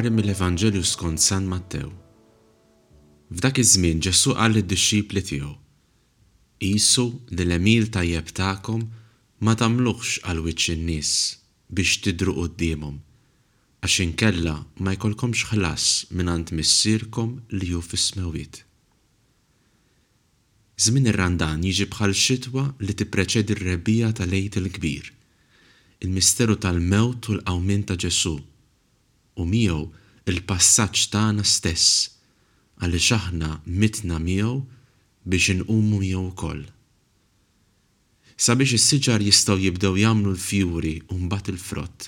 Qari mill-Evanġelju skont San Mattew. F'dak iż-żmien Ġesù qal lid-dixxipli tiegħu, Qisu li l-għemil tajjeb tagħkom ma tagħmluhx għal wiċċ in-nies, biex tidhru quddiemhom, għax inkella ma jkollkomx ħlas mingħand Missierkom li hu fis-smewwiet. Żmien ir-Randan jiġi bħal xitwa li tippreċedi r-Rebbiegħa tal-Għid il-Kbir, il-misteru tal-mewt u l-qawmien ta' Ġesù, u miegħu l-passaġġ tagħna stess, għaliex aħna mitna miegħu biex inqumu miegħu wkoll. Sabiex is-siġar jistgħu jibdew jagħmlu l-fjuri u mbagħad il-frott,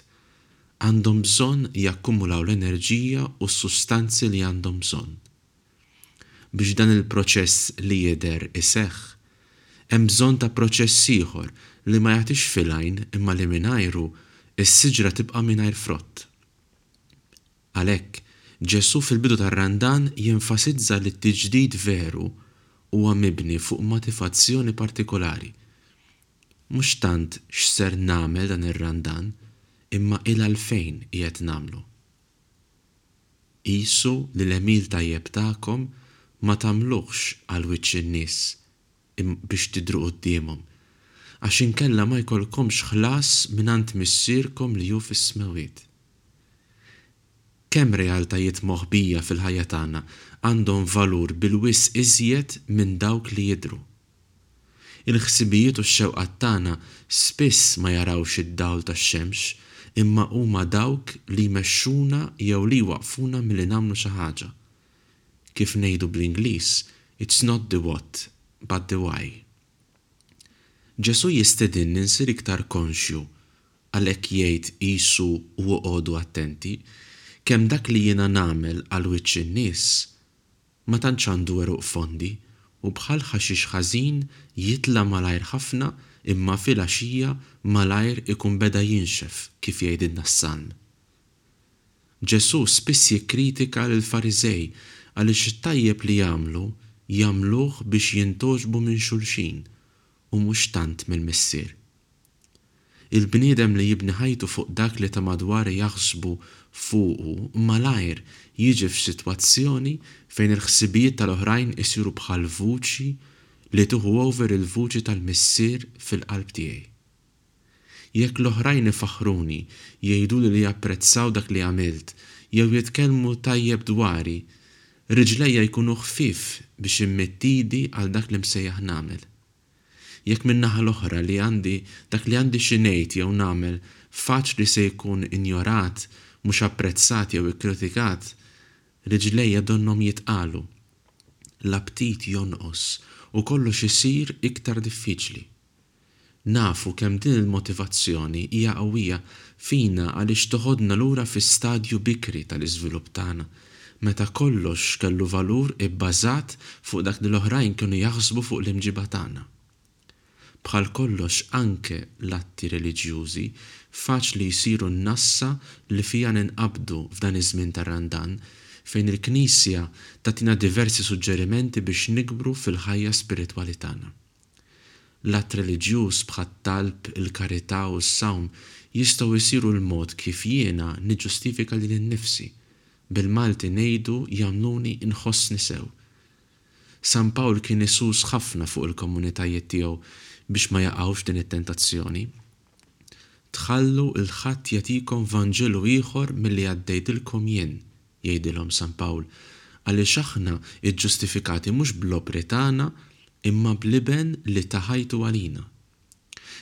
għandhom bżonn jakkumulaw l-enerġija u s-sustanzi li għandhom bżonn. Biex dan il-proċess li jidher iseħħ, hemm bżonn ta' proċess ieħor li ma jagħtix fil-għajn imma li mingħajru s-siġra tibqa' mingħajr frott. Għalhekk, Ġesù fil-bidu tar-Randan jenfasizza li t-tiġdid veru huwa mibni fuq motivazzjoni partikolari. Mhux tant x'ser nagħmel dan ir-Randan, imma il-għalfejn qiegħed nagħmlu. Qisu li l-għemil tajjeb tagħkom ma tagħmluhx għal wiċċ in-nies, biex tidhru quddiemhom, għax inkella ma jkollkomx ħlas mingħand Missierkom li hu fis-smewwiet. Kemm realtajiet moħbija fil-ħajja tagħna għandhom valur bil-wisq iżjed minn dawk li jidhru! Il-ħsibijiet u x-xewqat tagħna spiss ma jarawx id-dawl tax-xemx imma huma dawk li jmexxuna jew li jwaqqfuna milli nagħmlu xi ħaġa. Kif ngħidu bl-Ingliż, It's not the what, but the why. Ġesù jistedinni nsir iktar konxju, għalhekk jgħid qisu u oqogħdu attenti, kemm dak li jiena nagħmel għal wiċċ in-nies ma tantx għandu għeruq fondi u bħal ħaxix ħażin jitla' malajr ħafna imma filgħaxija malajr ikun beda jinxef kif jgħidilna s-Salm. Ġesù spiss jikkritika lill-Fariżej għaliex it-tajjeb li jagħmlu jagħmluh biex jintgħoġbu minn xulxin u mhux tant mill-Missier. Il-bniedem li jibni ħajtu fuq dak li ta' madwar jaħsbu fuqu malajr jiġi f'sitwazzjoni fejn il-ħsibijiet tal-oħrajn isiru bħal vuċi li tieħu over il-vuċi tal-Missier fil-qalb tiegħi. Jekk l-oħrajn ifaħħruni, jgħiduli li japprezzaw dak li għamilt, jew jitkellmu tajjeb dwari, riġlejja jkunu ħfief biex immidd idi għal dak li msejjaħ nagħmel. Jekk min-naħa l-oħra li għandi dak li għandi xi ngħid jew nagħmel faċli se jkun injorat, mhux apprezzat jew ikkritikat, riġlejja donnhom jitqalu. L-aptit jonqos u kollox isir iktar diffiċli. Nafu kemm din il-motivazzjoni hija qawwija fina għaliex toħodna lura fi stadju bikri tal-iżvilupp tagħna, meta kollox kellu valur ibbażat fuq dak li l-oħrajn kienu jaħsbu fuq l-imġiba tagħna. Bħal kollox anke l-atti reliġjużi faċli jsiru n-nassa li fiha ninqabdu f'dan iż-żmien tar-Randan fejn il-Knisja tagħtina diversi suġġerimenti biex nikbru fil-ħajja spiritwali tagħna. L-att reliġjuż bħat-talb, il-karità u s-sawm jistgħu jsiru l-mod kif jiena niġġustifika lili nnifsi, bil-Malti ngħidu jagħmluni nħossni sew. San Pawl kien isus ħafna fuq il-komunitajiet tiegħu biex ma jaqgħux f'din it-tentazzjoni. Tħallu 'l ħadd jagħtikom vanġelu ieħor milli għaddejtilkom jien, jgħidilhom San Pawl, għaliex aħna ġġustifikati mhux bl-opri tagħna, imma bl-Iben li ta ħajtu għalina.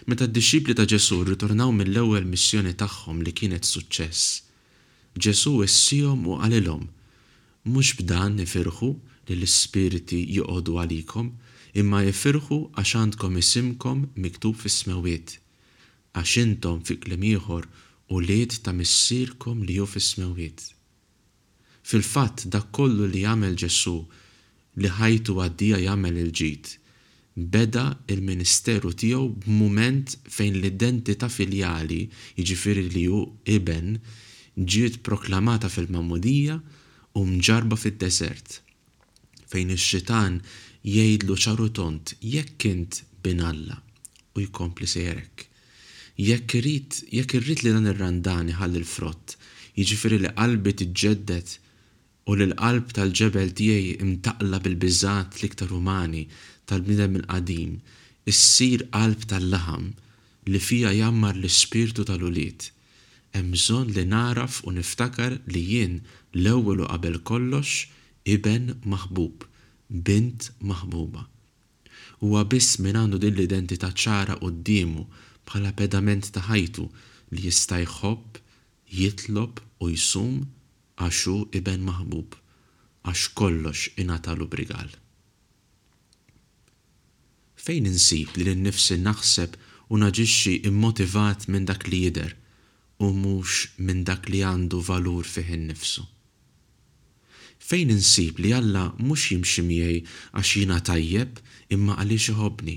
Meta d-dixxipli ta' Ġesù rritornaw mill-ewwel missjoni tagħhom li kienet suċċess, Ġesù wissiehom u qalilhom, Mhux b'dan ifirħu li l-ispiriti joqogħdu għalikom, imma ifirħu għax għandkom isimkom miktub fis-smewwiet. Għax intom, fi kliem ieħor, ulied ta' Missierkom li hu fis-smewwiet. Fil-fatt, dak kollu li għamel Ġesù li ħajtu għaddieha jagħmel il-ġid, beda l-ministeru tiegħu b'mument fejn l-identità filjali, jiġifieri li hu Iben, ġiet proklamata fil-Magħmudija u mġarrba fid-deżert, fejn ix-Xitan jgħidlu ċar u tond, Jekk int Bin Alla, u jkompli sejjer hekk, jekk irid, jekk irrid li dan ir-randan iħalli l-frott, jiġifieri li qalbi tiġġedded u li l-qalb tal-ġebel tiegħi mtaqqla bil-biżgħat l-iktar umani tal-bniedem il-qadim issir qalb tal-laħam li fija jgħammar l-ispirtu tal-ulied. Hemm bżonn li nagħraf u niftakar li jien l-ewwel u qabel kollox iben maħbub, bint maħbuba. Huwa biss min għandu din l-identità ċara quddiemu bħala pedament ta' ħajtu li jista' jħobb, jitlob u jsum għax hu iben maħbub, għax kollox ingħatalu b'rigal. Fejn insib li linnifsi naħseb u naġixxi mmotivat minn dak li jidher u mhux minn dak li għandu valur fih innifsu? Fejn insib li Alla mhux jimxi miegħi għax jiena tajjeb imma għaliex iħobbni,